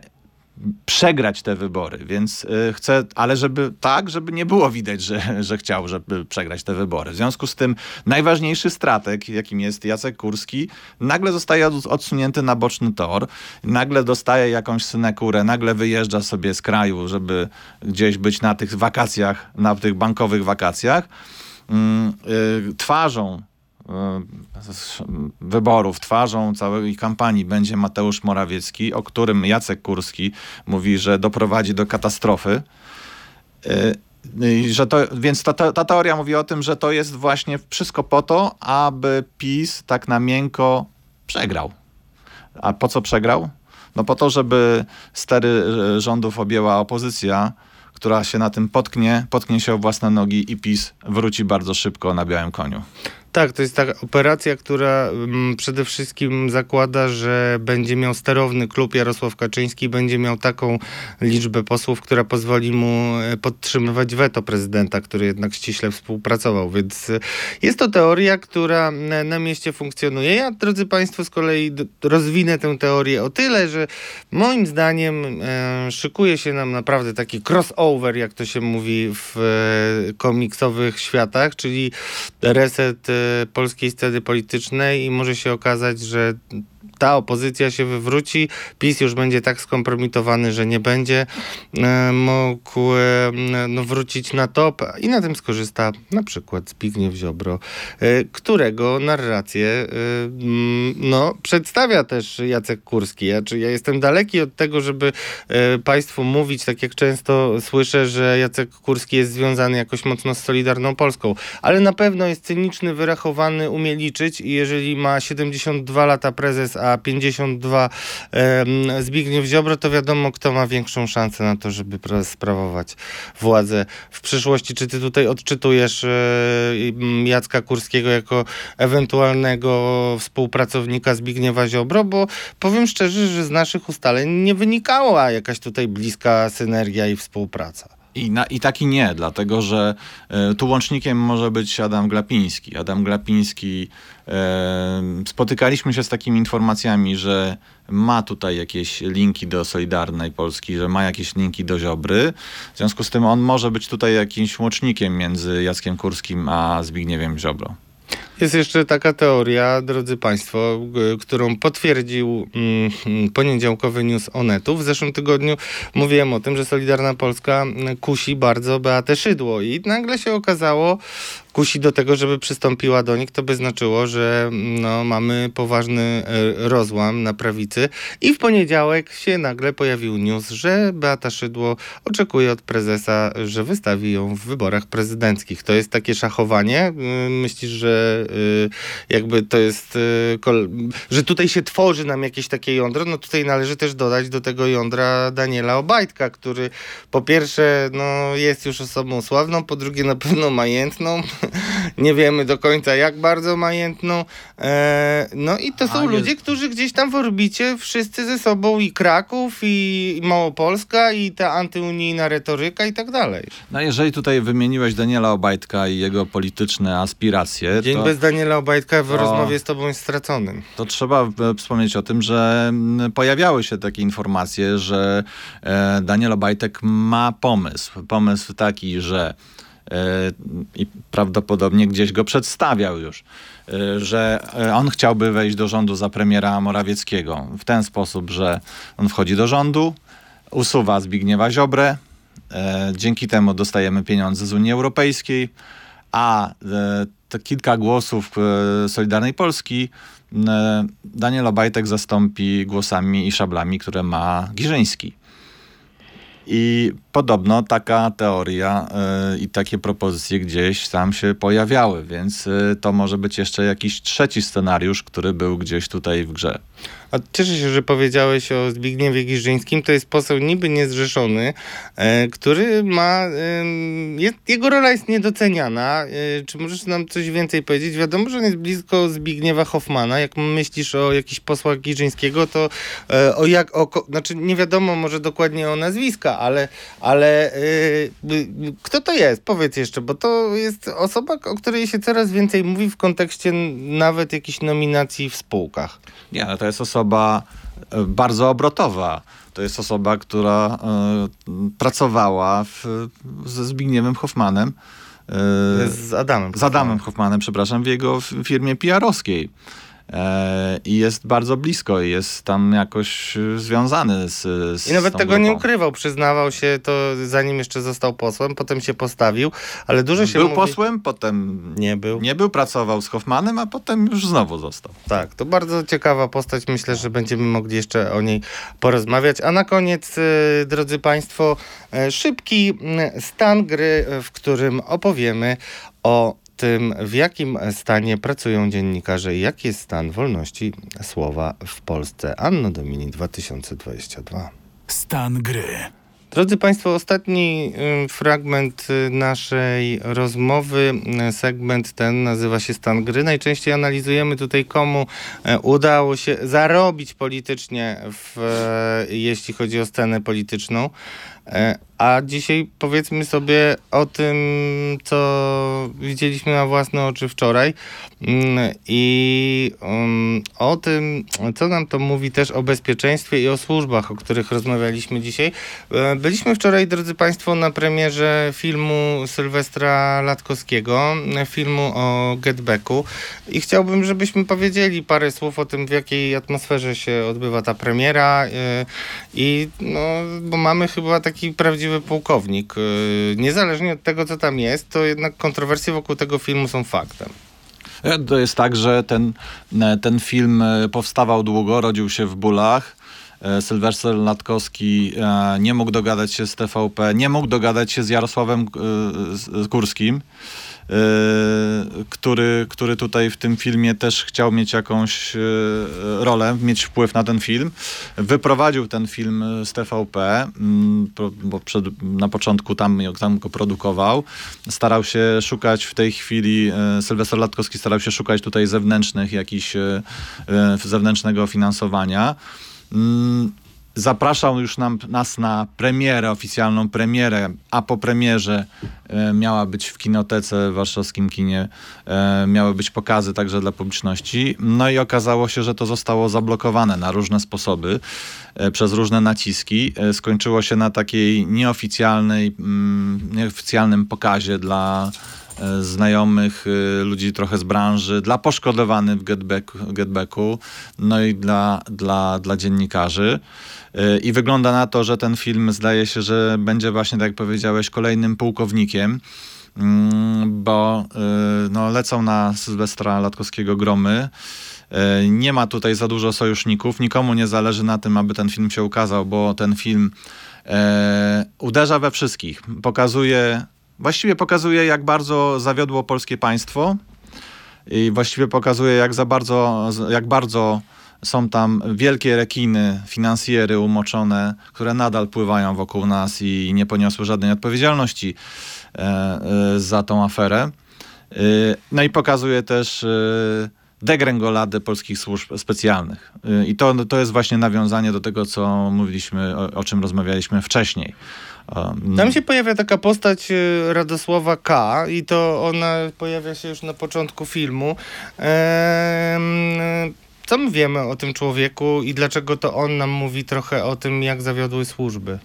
przegrać te wybory, więc y, chcę, ale żeby tak, żeby nie było widać, że, że chciał, żeby przegrać te wybory. W związku z tym najważniejszy strateg, jakim jest Jacek Kurski, nagle zostaje odsunięty na boczny tor, nagle dostaje jakąś synekurę, nagle wyjeżdża sobie z kraju, żeby gdzieś być na tych wakacjach, na tych bankowych wakacjach. Yy, twarzą E, wyborów, twarzą całej kampanii będzie Mateusz Morawiecki, o którym Jacek Kurski mówi, że doprowadzi do katastrofy. E, że to, więc ta, ta, teoria mówi o tym, że to jest właśnie wszystko po to, aby PiS tak na miękko przegrał. A po co przegrał? No po to, żeby stery e, rządów objęła opozycja, która się na tym potknie, potknie się o własne nogi i PiS wróci bardzo szybko na białym koniu. Tak, to jest taka operacja, która mm, przede wszystkim zakłada, że będzie miał sterowny klub Jarosław Kaczyński, będzie miał taką liczbę posłów, która pozwoli mu e, podtrzymywać weto prezydenta, który jednak ściśle współpracował. Więc e, jest to teoria, która na, na mieście funkcjonuje. Ja, drodzy Państwo, z kolei rozwinę tę teorię o tyle, że moim zdaniem e, szykuje się nam naprawdę taki crossover, jak to się mówi w e, komiksowych światach, czyli reset e, polskiej sceny politycznej i może się okazać, że ta opozycja się wywróci, PiS już będzie tak skompromitowany, że nie będzie e, mógł e, no, wrócić na top i na tym skorzysta na przykład Zbigniew Ziobro, e, którego narrację mm, no, przedstawia też Jacek Kurski. Ja, czy ja jestem daleki od tego, żeby państwu mówić, tak jak często słyszę, że Jacek Kurski jest związany jakoś mocno z Solidarną Polską, ale na pewno jest cyniczny, wyrachowany, umie liczyć i jeżeli ma 72 lata prezes, a 52 em, Zbigniew Ziobro, to wiadomo, kto ma większą szansę na to, żeby pra- sprawować władzę w przyszłości. Czy ty tutaj odczytujesz e, Jacka Kurskiego jako ewentualnego współpracownika Zbigniewa Ziobro? Bo powiem szczerze, że z naszych ustaleń nie wynikała jakaś tutaj bliska synergia i współpraca. I, na, I taki nie, dlatego że e, tu łącznikiem może być Adam Glapiński. Adam Glapiński, e, spotykaliśmy się z takimi informacjami, że ma tutaj jakieś linki do Solidarnej Polski, że ma jakieś linki do Ziobry. W związku z tym on może być tutaj jakimś łącznikiem między Jackiem Kurskim a Zbigniewem Ziobro. Jest jeszcze taka teoria, drodzy Państwo, którą potwierdził mm, poniedziałkowy news Onetu. W zeszłym tygodniu mówiłem o tym, że Solidarna Polska kusi bardzo Beatę Szydło i nagle się okazało, kusi do tego, żeby przystąpiła do nich, to by znaczyło, że no, mamy poważny e, rozłam na prawicy i w poniedziałek się nagle pojawił news, że Beata Szydło oczekuje od prezesa, że wystawi ją w wyborach prezydenckich. To jest takie szachowanie. Y, Myślisz, że y, jakby to jest, y, że tutaj się tworzy nam jakieś takie jądro? No tutaj należy też dodać do tego jądra Daniela Obajtka, który po pierwsze no, jest już osobą sławną, po drugie na pewno majętną. Nie wiemy do końca jak bardzo majętną. E, no i to A, są jest- ludzie, którzy gdzieś tam w orbicie wszyscy ze sobą i Kraków, i, Małopolska, i ta antyunijna retoryka i tak dalej. No jeżeli tutaj wymieniłeś Daniela Obajtka i jego polityczne aspiracje, Dzień to... bez Daniela Obajtka w to- rozmowie z tobą jest straconym. To trzeba e, wspomnieć o tym, że pojawiały się takie informacje, że e, Daniel Obajtek ma pomysł. Pomysł taki, że i prawdopodobnie gdzieś go przedstawiał już, e, że e, on chciałby wejść do rządu za premiera Morawieckiego w ten sposób, że on wchodzi do rządu, usuwa Zbigniewa Ziobrę, e, dzięki temu dostajemy pieniądze z Unii Europejskiej, a e, te kilka głosów e, Solidarnej Polski e, Daniel Obajtek zastąpi głosami i szablami, które ma Giżyński. I podobno taka teoria e, i takie propozycje gdzieś tam się pojawiały, więc e, to może być jeszcze jakiś trzeci scenariusz, który był gdzieś tutaj w grze. A cieszę się, że powiedziałeś o Zbigniewie Giżyńskim. To jest poseł niby niezrzeszony, e, który ma... Jest, jego rola jest niedoceniana. E, czy możesz nam coś więcej powiedzieć? Wiadomo, że on jest blisko Zbigniewa Hoffmana. Jak myślisz o jakichś posłach Giżyńskiego, to e, o jak... O, znaczy nie wiadomo może dokładnie o nazwiska, ale, ale kto to jest? Powiedz jeszcze, bo to jest osoba, o której się coraz więcej mówi w kontekście nawet jakichś nominacji w spółkach. Nie, no to jest osoba e, bardzo obrotowa. To jest osoba, która e, pracowała w, ze Zbigniewem Hoffmanem. e, Z Adamem. z Adamem Hoffmanem, przepraszam, w jego firmie PR-owskiej. E, I jest bardzo blisko i jest tam jakoś e, związany z, z I nawet tego nie grupą. ukrywał, przyznawał się to zanim jeszcze został posłem, potem się postawił, ale dużo się Był mówi... posłem, potem Nie był. nie był, pracował z Hoffmanem, a potem już znowu został. Tak, to bardzo ciekawa postać. Myślę, że będziemy mogli jeszcze o niej porozmawiać. A na koniec, e, drodzy Państwo, szybki stan gry, w którym opowiemy o tym, w jakim stanie pracują dziennikarze i jaki jest stan wolności słowa w Polsce. Anno Domini 2022. Stan gry. Drodzy Państwo, ostatni y, fragment y, naszej rozmowy, y, segment ten nazywa się Stan Gry. Najczęściej analizujemy tutaj, komu udało się zarobić politycznie, w, jeśli chodzi o scenę polityczną. E, A dzisiaj powiedzmy sobie o tym, co widzieliśmy na własne oczy wczoraj Mm, i um, o tym, co nam to mówi też o bezpieczeństwie i o służbach, o których rozmawialiśmy dzisiaj. E, Byliśmy wczoraj, drodzy Państwo, na premierze filmu Sylwestra Latkowskiego, e, filmu o Getbacku i chciałbym, żebyśmy powiedzieli parę słów o tym, w jakiej atmosferze się odbywa ta premiera i no, bo mamy chyba taki prawdziwy pułkownik. E, Niezależnie od tego, co tam jest, to jednak kontrowersje wokół tego filmu są faktem. E, To jest tak, że ten, e, ten film e, powstawał długo, rodził się w bólach. E, Sylwester Latkowski e, nie mógł dogadać się z TVP, nie mógł dogadać się z Jarosławem Kurskim, e, który, który tutaj w tym filmie też chciał mieć jakąś rolę, mieć wpływ na ten film. Wyprowadził ten film z TVP, mm, bo przed, na początku tam, tam go produkował. Starał się szukać w tej chwili, Sylwester Latkowski starał się szukać tutaj zewnętrznych jakichś, zewnętrznego finansowania. Mm, Zapraszał już nam, nas na premierę, oficjalną premierę, a po premierze e, miała być w kinotece, w warszawskim kinie, e, miały być pokazy także dla publiczności. No i okazało się, że to zostało zablokowane na różne sposoby, e, przez różne naciski. E, skończyło się na takiej nieoficjalnej, mm, nieoficjalnym pokazie dla znajomych, y, ludzi trochę z branży, dla poszkodowanych w getbacku, getbacku no i dla, dla, dla dziennikarzy. Y, I wygląda na to, że ten film zdaje się, że będzie właśnie, tak jak powiedziałeś, kolejnym pułkownikiem, mm, bo no, lecą na Sylwestra Latkowskiego gromy. Nie ma tutaj za dużo sojuszników, nikomu nie zależy na tym, aby ten film się ukazał, bo ten film e, uderza we wszystkich. Pokazuje, właściwie pokazuje, jak bardzo zawiodło polskie państwo i właściwie pokazuje, jak za bardzo, jak bardzo są tam wielkie rekiny, finansjery umoczone, które nadal pływają wokół nas i nie poniosły żadnej odpowiedzialności e, e, za tą aferę. E, no i pokazuje też degręgoladę polskich służb specjalnych. I to, to jest właśnie nawiązanie do tego, co mówiliśmy, o, o czym rozmawialiśmy wcześniej. Tam się pojawia taka postać y, Radosława K. i to ona pojawia się już na początku filmu. Co my wiemy o tym człowieku i dlaczego to on nam mówi trochę o tym, jak zawiodły służby?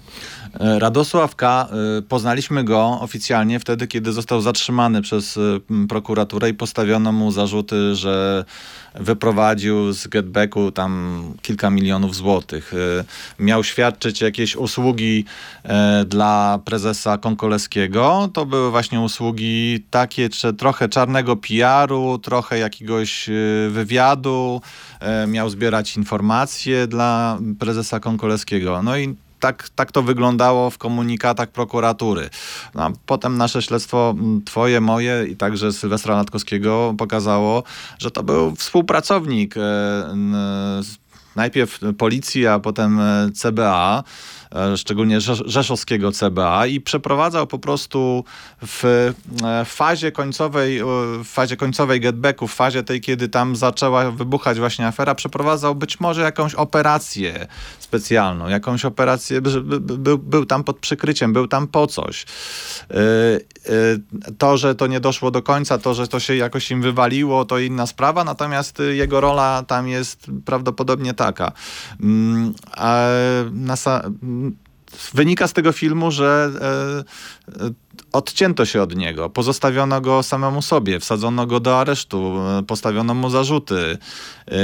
E, Radosław K. y, Poznaliśmy go oficjalnie wtedy, kiedy został zatrzymany przez m, prokuraturę i postawiono mu zarzuty, że wyprowadził z getbacku tam kilka milionów złotych. Miał świadczyć jakieś usługi e, dla prezesa Konkoleskiego. To były właśnie usługi takie, czy trochę czarnego PR-u, trochę jakiegoś wywiadu. E, Miał zbierać informacje dla prezesa Konkoleskiego. No i tak, tak to wyglądało w komunikatach prokuratury. No, potem nasze śledztwo, m, twoje, moje i także Sylwestra Latkowskiego pokazało, że to był współpracownik e, najpierw policji, a potem e, CBA, szczególnie Rzesz- rzeszowskiego CBA i przeprowadzał po prostu w e, fazie końcowej, e, w fazie końcowej getbacku, w fazie tej, kiedy tam zaczęła wybuchać właśnie afera, przeprowadzał być może jakąś operację specjalną, jakąś operację, był, był tam pod przykryciem, był tam po coś. E, e, To, że to nie doszło do końca, to, że to się jakoś im wywaliło, to inna sprawa, natomiast jego rola tam jest prawdopodobnie taka. Mm, a na wynika z tego filmu, że e, e, odcięto się od niego, pozostawiono go samemu sobie, wsadzono go do aresztu, postawiono mu zarzuty, e,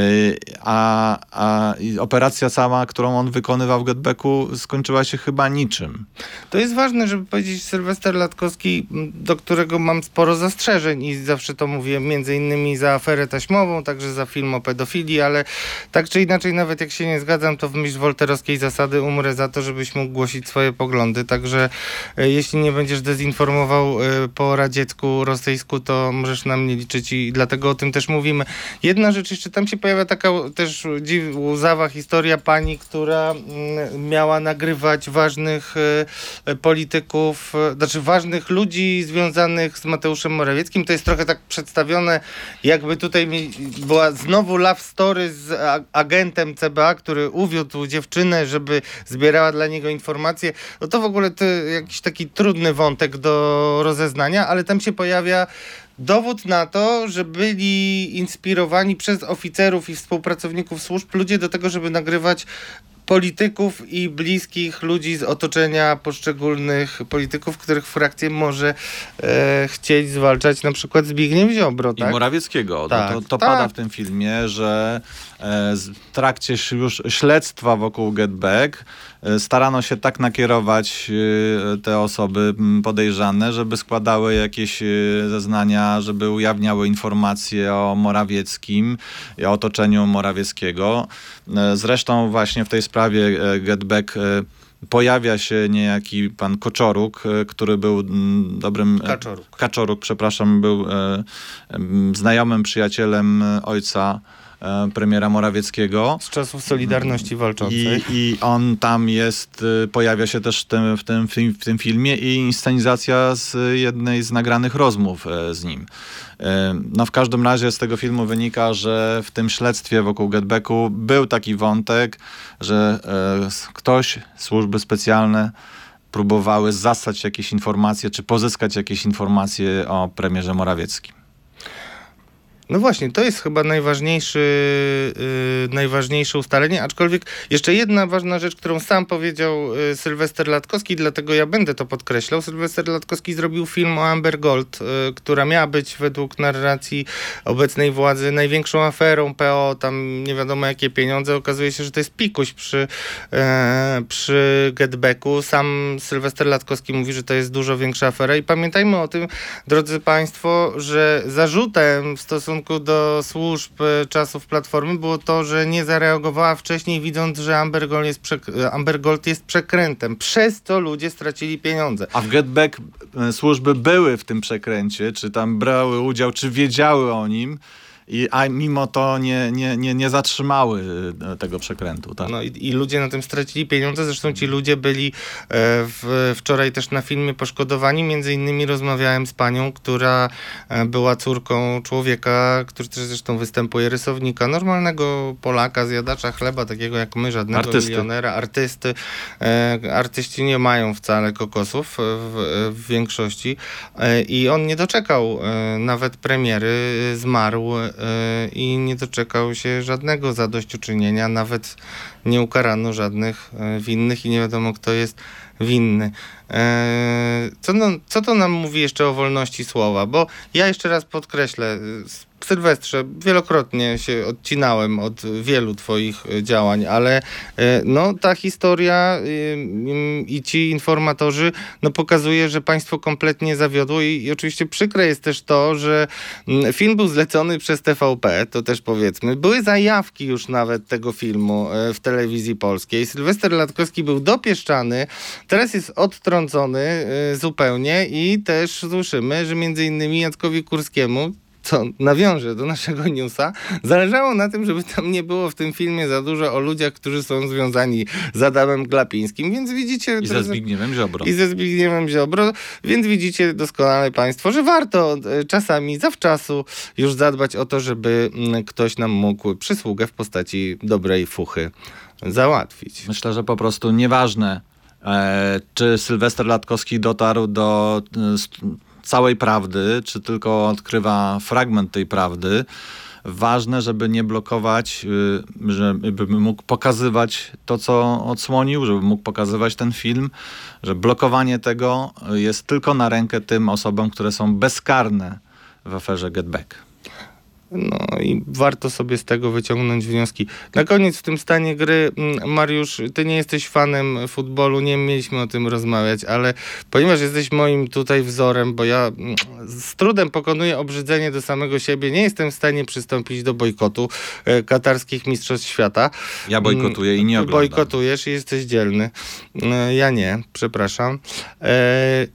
a, a operacja sama, którą on wykonywał w Getbacku skończyła się chyba niczym. To jest ważne, żeby powiedzieć Sylwester Latkowski, do którego mam sporo zastrzeżeń i zawsze to mówię między innymi za aferę taśmową, także za film o pedofilii, ale tak czy inaczej, nawet jak się nie zgadzam, to w myśl wolterowskiej zasady umrę za to, żebyś mógł głosić swoje poglądy, także e, jeśli nie będziesz dezinformował y, po radziecku, rosyjsku, to możesz na mnie liczyć i dlatego o tym też mówimy. Jedna rzecz jeszcze, tam się pojawia taka też łzawa historia pani, która mm, miała nagrywać ważnych y, polityków, y, znaczy ważnych ludzi związanych z Mateuszem Morawieckim. To jest trochę tak przedstawione, jakby tutaj była znowu love story z agentem CBA, który uwiódł dziewczynę, żeby zbierała dla niego informacje. No to w ogóle to jakiś taki trudny wątek do rozeznania, ale tam się pojawia dowód na to, że byli inspirowani przez oficerów i współpracowników służb ludzie do tego, żeby nagrywać polityków i bliskich ludzi z otoczenia poszczególnych polityków, których frakcję może e, chcieć zwalczać na przykład Zbigniew Ziobro, I tak? Morawieckiego. Tak, to to tak. pada w tym filmie, że e, w trakcie już śledztwa wokół Get Back e, starano się tak nakierować e, te osoby podejrzane, żeby składały jakieś e, zeznania, żeby ujawniały informacje o Morawieckim i o otoczeniu Morawieckiego. E, Zresztą właśnie w tej sprawie e, Get Back e, pojawia się niejaki pan Koczoruk, e, który był mm, dobrym... Kaczoruk. Kaczoruk, przepraszam, był znajomym przyjacielem ojca premiera Morawieckiego. Z czasów Solidarności Walczącej. I, I on tam jest, y, pojawia się też w tym, w, tym, w tym filmie i inscenizacja z jednej z nagranych rozmów e, z nim. E, No w każdym razie z tego filmu wynika, że w tym śledztwie wokół Getbacku był taki wątek, że e, ktoś, służby specjalne próbowały zasać jakieś informacje, czy pozyskać jakieś informacje o premierze Morawieckim. No właśnie, to jest chyba najważniejszy, yy, najważniejsze ustalenie, aczkolwiek jeszcze jedna ważna rzecz, którą sam powiedział yy, Sylwester Latkowski, dlatego ja będę to podkreślał. Sylwester Latkowski zrobił film o Amber Gold, yy, która miała być według narracji obecnej władzy największą aferą PO, tam nie wiadomo jakie pieniądze. Okazuje się, że to jest pikuś przy, e, przy Getbacku. Sam Sylwester Latkowski mówi, że to jest dużo większa afera i pamiętajmy o tym, drodzy Państwo, że zarzutem w stosunku do służb e, czasów Platformy było to, że nie zareagowała wcześniej, widząc, że Amber Gold jest, przek- e, Amber Gold jest przekrętem. Przez to ludzie stracili pieniądze. A w Getback e, służby były w tym przekręcie, czy tam brały udział, czy wiedziały o nim, i, a mimo to nie, nie, nie, nie zatrzymały e, tego przekrętu. Tak? No i, i ludzie na tym stracili pieniądze. Zresztą ci ludzie byli e, w, wczoraj też na filmie poszkodowani. Między innymi rozmawiałem z panią, która e, była córką człowieka, który też zresztą występuje, rysownika, normalnego Polaka, zjadacza chleba, takiego jak my, żadnego Artysty. milionera, artysty. Artyści nie mają wcale kokosów w, w większości. I on nie doczekał nawet premiery, zmarł i nie doczekał się żadnego zadośćuczynienia, nawet nie ukarano żadnych e, winnych i nie wiadomo kto jest winny. E, Co, no, co to nam mówi jeszcze o wolności słowa? Bo ja jeszcze raz podkreślę, s- Sylwestrze, wielokrotnie się odcinałem od wielu twoich e, działań, ale e, no ta historia ym, i ci informatorzy no pokazuje, że państwo kompletnie zawiodło i, i oczywiście przykre jest też to, że film był zlecony przez TVP, to też powiedzmy. Były zajawki już nawet tego filmu e, w telewizji polskiej. Sylwester Latkowski był dopieszczany, teraz jest odtrącony e, zupełnie i też słyszymy, że między innymi Jackowi Kurskiemu co nawiąże do naszego newsa, zależało na tym, żeby tam nie było w tym filmie za dużo o ludziach, którzy są związani z Adamem Glapińskim, więc widzicie... I ze Zbigniewem Ziobro. i ze Zbigniewem Ziobro, więc widzicie doskonale Państwo, że warto e, czasami zawczasu już zadbać o to, żeby mm, ktoś nam mógł przysługę w postaci dobrej fuchy załatwić. Myślę, że po prostu nieważne, e, czy Sylwester Latkowski dotarł do e, całej prawdy, czy tylko odkrywa fragment tej prawdy. Ważne, żeby nie blokować, y, żeby mógł pokazywać to, co odsłonił, żeby mógł pokazywać ten film, że blokowanie tego jest tylko na rękę tym osobom, które są bezkarne w aferze Get Back. No i warto sobie z tego wyciągnąć wnioski. Na koniec w tym stanie gry, mm, Mariusz, ty nie jesteś fanem futbolu, nie mieliśmy o tym rozmawiać, ale ponieważ jesteś moim tutaj wzorem, bo ja mm, z trudem pokonuję obrzydzenie do samego siebie, nie jestem w stanie przystąpić do bojkotu e, katarskich mistrzostw świata. Ja bojkotuję i nie Ty oglądam. Bojkotujesz i jesteś dzielny. E, Ja nie, przepraszam. E,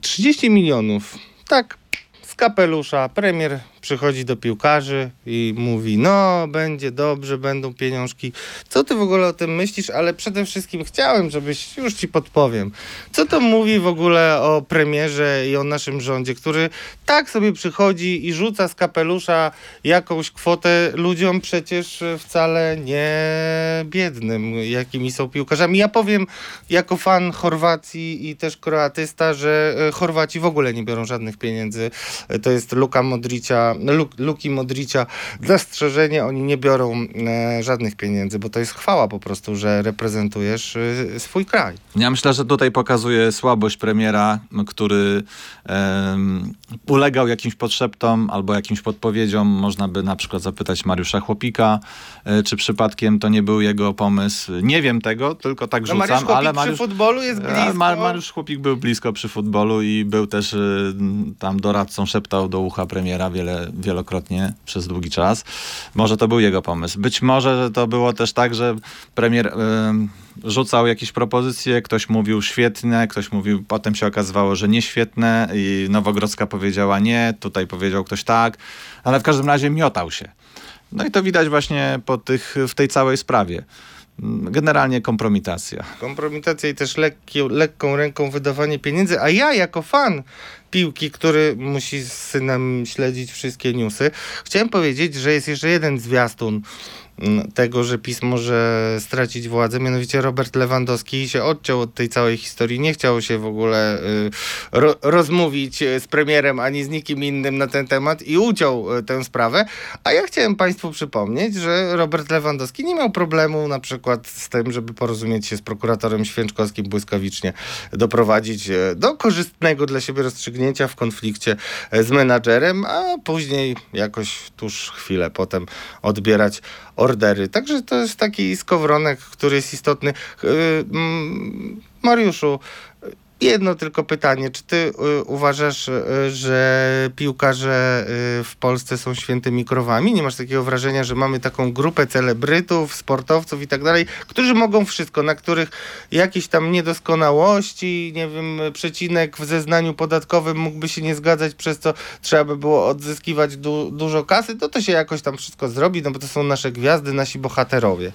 30 milionów. Tak, z kapelusza premier przychodzi do piłkarzy i mówi: No, będzie dobrze, będą pieniążki. Co ty w ogóle o tym myślisz? Ale przede wszystkim chciałem, żebyś już ci podpowiem. Co to mówi w ogóle o premierze i o naszym rządzie, który tak sobie przychodzi i rzuca z kapelusza jakąś kwotę ludziom przecież wcale nie biednym, jakimi są piłkarzami. Ja powiem jako fan Chorwacji i też kroatysta, że e, Chorwaci w ogóle nie biorą żadnych pieniędzy. E, To jest Luka Modricia, Luk, Luki Modricia. Zastrzeżenie, oni nie biorą e, żadnych pieniędzy, bo to jest chwała po prostu, że reprezentujesz e, swój kraj. Ja myślę, że tutaj pokazuje słabość premiera, który em, ulegał jakimś podszeptom albo jakimś podpowiedziom. Można by na przykład zapytać Mariusza Chłopika, e, czy przypadkiem to nie był jego pomysł. Nie wiem tego, tylko tak No, rzucam, Mariusz Chłopik ale przy Mariusz, futbolu jest a blisko. Ma- Mariusz Chłopik był blisko przy futbolu i był też y, tam doradcą, szeptał do ucha premiera wiele, wielokrotnie przez długi czas. Może to był jego pomysł. Być może że to było też tak, że premier y, rzucał jakieś propozycje, ktoś mówił świetne, ktoś mówił, potem się okazywało, że nieświetne i Nowogrodzka powiedziała nie, tutaj powiedział ktoś tak, ale w każdym razie miotał się. No i to widać właśnie po tych, w tej całej sprawie. Generalnie kompromitacja. kompromitacja i też lekki, lekką ręką wydawanie pieniędzy, a ja jako fan piłki, który musi z synem śledzić wszystkie newsy, chciałem powiedzieć, że jest jeszcze jeden zwiastun tego, że PiS może stracić władzę, mianowicie Robert Lewandowski się odciął od tej całej historii, nie chciał się w ogóle y, ro, rozmówić y, z premierem ani z nikim innym na ten temat i uciął y, tę sprawę, a ja chciałem Państwu przypomnieć, że Robert Lewandowski nie miał problemu na przykład z tym, żeby porozumieć się z prokuratorem Święczkowskim błyskawicznie, doprowadzić do korzystnego dla siebie rozstrzygnięcia w konflikcie z menadżerem, a później jakoś tuż chwilę potem odbierać Także to jest taki skowronek, który jest istotny. E, mm, Mariuszu, Jedno tylko pytanie. Czy ty y, uważasz, y, że piłkarze y, w Polsce są świętymi krowami? Nie masz takiego wrażenia, że mamy taką grupę celebrytów, sportowców i tak dalej, którzy mogą wszystko, na których jakieś tam niedoskonałości, nie wiem, przecinek w zeznaniu podatkowym mógłby się nie zgadzać, przez co trzeba by było odzyskiwać du- dużo kasy, to to się jakoś tam wszystko zrobi, no bo to są nasze gwiazdy, nasi bohaterowie.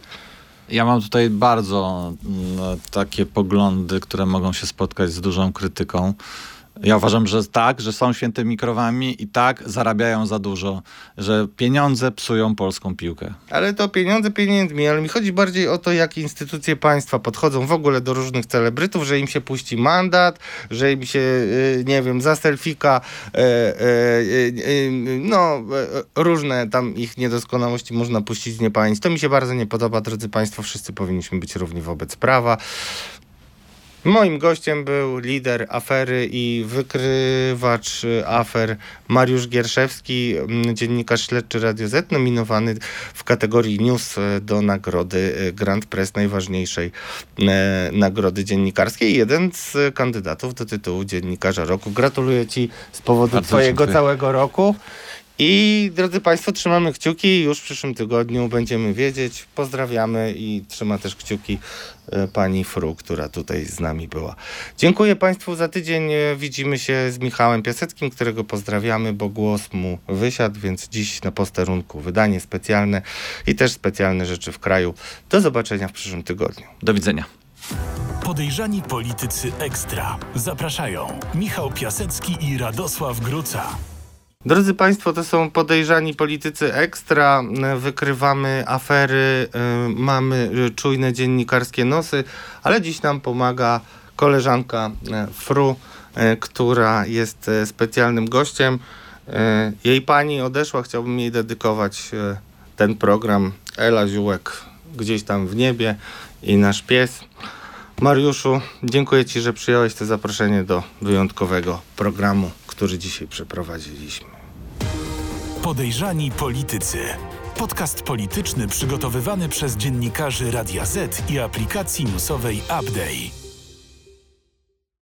Ja mam tutaj bardzo mm, takie poglądy, które mogą się spotkać z dużą krytyką. Ja uważam, że tak, że są świętymi krowami i tak zarabiają za dużo, że pieniądze psują polską piłkę. Ale to pieniądze pieniędzmi, ale mi chodzi bardziej o to, jak instytucje państwa podchodzą w ogóle do różnych celebrytów, że im się puści mandat, że im się, y, nie wiem, za selfika, e, e, no, różne tam ich niedoskonałości można puścić z niepaństw. To mi się bardzo nie podoba, drodzy państwo, wszyscy powinniśmy być równi wobec prawa. Moim gościem był lider afery i wykrywacz afer Mariusz Gierszewski, mm, dziennikarz śledczy Radio Z, nominowany w kategorii news do nagrody y, Grand Press, najważniejszej e, nagrody dziennikarskiej. Jeden z kandydatów do tytułu dziennikarza roku. Gratuluję Ci z powodu Bardzo Twojego dziękuję. całego roku. I drodzy Państwo, trzymamy kciuki. Już w przyszłym tygodniu będziemy wiedzieć. Pozdrawiamy i trzyma też kciuki e, pani Fru, która tutaj z nami była. Dziękuję Państwu za tydzień. E, Widzimy się z Michałem Piaseckim, którego pozdrawiamy, bo głos mu wysiadł, więc dziś na posterunku wydanie specjalne i też specjalne rzeczy w kraju. Do zobaczenia w przyszłym tygodniu. Do widzenia. Podejrzani politycy ekstra. Zapraszają Michał Piasecki i Radosław Gruca. Drodzy Państwo, to są podejrzani politycy ekstra. Wykrywamy afery, e, mamy e, czujne dziennikarskie nosy, ale dziś nam pomaga koleżanka e, Fru, która jest specjalnym gościem. Jej pani odeszła, chciałbym jej dedykować ten program. Ela Ziółek gdzieś tam w niebie i nasz pies. Mariuszu, dziękuję Ci, że przyjąłeś to zaproszenie do wyjątkowego programu, który dzisiaj przeprowadziliśmy. Podejrzani politycy. Podcast polityczny przygotowywany przez dziennikarzy Radia Z i aplikacji newsowej Update.